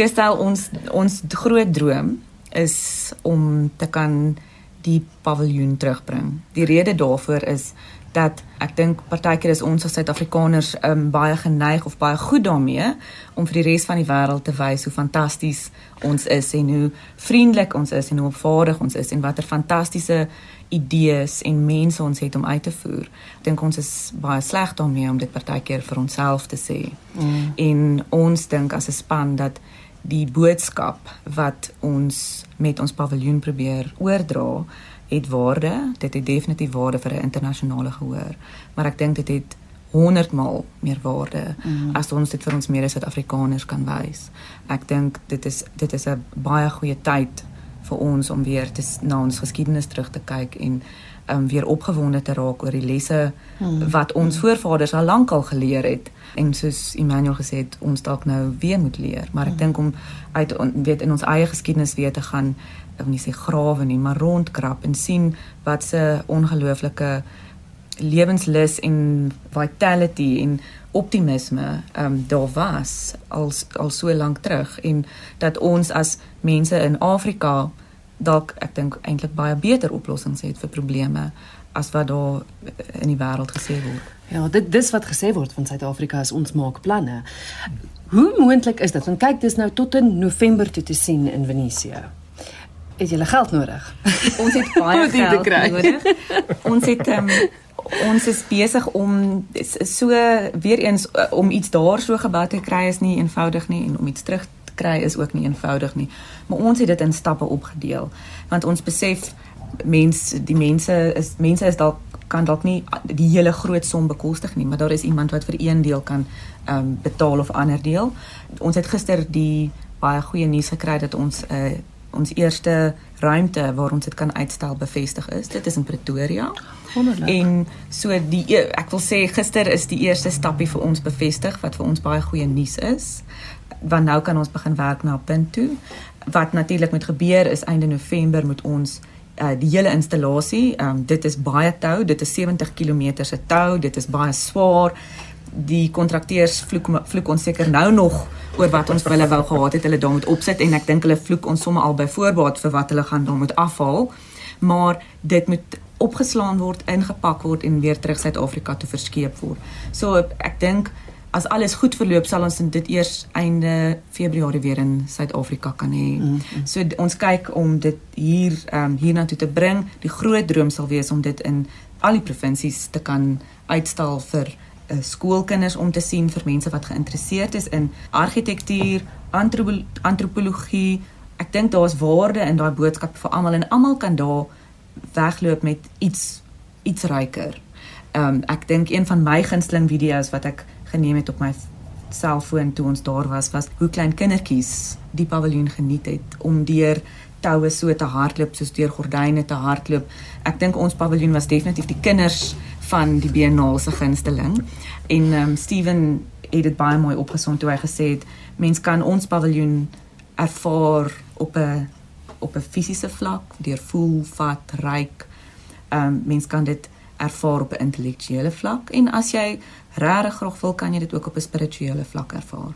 Kristel ons ons groot droom is om te kan die paviljoen terugbring. Die rede daarvoor is dat ek dink partykeer is ons as Suid-Afrikaners um, baie geneig of baie goed daarmee om vir die res van die wêreld te wys hoe fantasties ons is en hoe vriendelik ons is en hoe opvaardig ons is en watter fantastiese idees en mense ons het om uit te voer. Ek dink ons is baie sleg daarmee om dit partykeer vir onsself te sê. Mm. En ons dink as 'n span dat die boodskap wat ons met ons paviljoen probeer oordra het waarde. Dit het definitief waarde vir 'n internasionale gehoor, maar ek dink dit het 100 maal meer waarde mm. as ons dit vir ons mede Suid-Afrikaners kan wys. Ek dink dit is dit is 'n baie goeie tyd vir ons om weer te na ons geskiedenis terug te kyk en um weer opgewonde te raak oor die lesse mm. wat ons voorvaders al lank al geleer het en soos Emmanuel gesê het ons dalk nou weer moet leer maar ek mm. dink om uit weet in ons eie geskiedenis weer te gaan of nie sê grawe nie, maar rondkrap en sien wat se ongelooflike lewenslus en vitality en optimisme ehm um, daar was al al so lank terug en dat ons as mense in Afrika dalk ek dink eintlik baie beter oplossings het vir probleme as wat daar in die wêreld gesê word. Ja, dit dis wat gesê word van Suid-Afrika is ons maak planne. Hoe moontlik is dit? Want kyk, dis nou tot in November toe te sien in Venesië het julle geld nodig. Ons het baie geld nodig. Ons het um, ons is besig om so weer eens uh, om iets daar so gebou te kry is nie eenvoudig nie en om iets terug te kry is ook nie eenvoudig nie. Maar ons het dit in stappe opgedeel want ons besef mense die mense is mense is dalk kan dalk nie die hele groot som bekostig nie, maar daar is iemand wat vir een deel kan ehm um, betaal of ander deel. Ons het gister die baie goeie nuus gekry dat ons 'n uh, ons eerste ruimte waar ons dit kan uitstel bevestig is. Dit is in Pretoria. Wonderlik. En so die ek wil sê gister is die eerste stappie vir ons bevestig wat vir ons baie goeie nuus is. Want nou kan ons begin werk na punt toe. Wat natuurlik moet gebeur is einde November moet ons uh, die hele installasie, um, dit is baie tou, dit is 70 km se tou, dit is baie swaar die kontrakteurs vloek vloek ons seker nou nog oor wat ons hulle wou gehad het hulle daar moet opsit en ek dink hulle vloek ons sommer al by voorbaat vir wat hulle gaan dan moet afhaal maar dit moet opgeslaan word ingepak word en weer terug Suid-Afrika toe verskeep word. So ek dink as alles goed verloop sal ons dit eers einde Februarie weer in Suid-Afrika kan hê. Mm -hmm. So ons kyk om dit hier ehm um, hiernatoe te bring. Die groot droom sal wees om dit in al die provinsies te kan uitstal vir skoolkinders om te sien vir mense wat geïnteresseerd is in argitektuur, antropo antropologie. Ek dink daar's waarde in daai boodskap vir almal en almal kan daar wegloop met iets iets ryker. Ehm um, ek dink een van my gunsteling video's wat ek geneem het op my selfoon toe ons daar was was hoe klein kindertjies die paviljoen geniet het om deur toue so te hardloop soos deur gordyne te hardloop. Ek dink ons paviljoen was definitief die kinders van die Biennale se gunsteling. En um, Steven het dit baie mooi opgesom toe hy gesê het mens kan ons paviljoen ervaar op 'n op 'n fisiese vlak deur voel, vat, ruik. Ehm um, mens kan dit ervaar op 'n intellektuele vlak en as jy regtig graag wil kan jy dit ook op 'n spirituele vlak ervaar.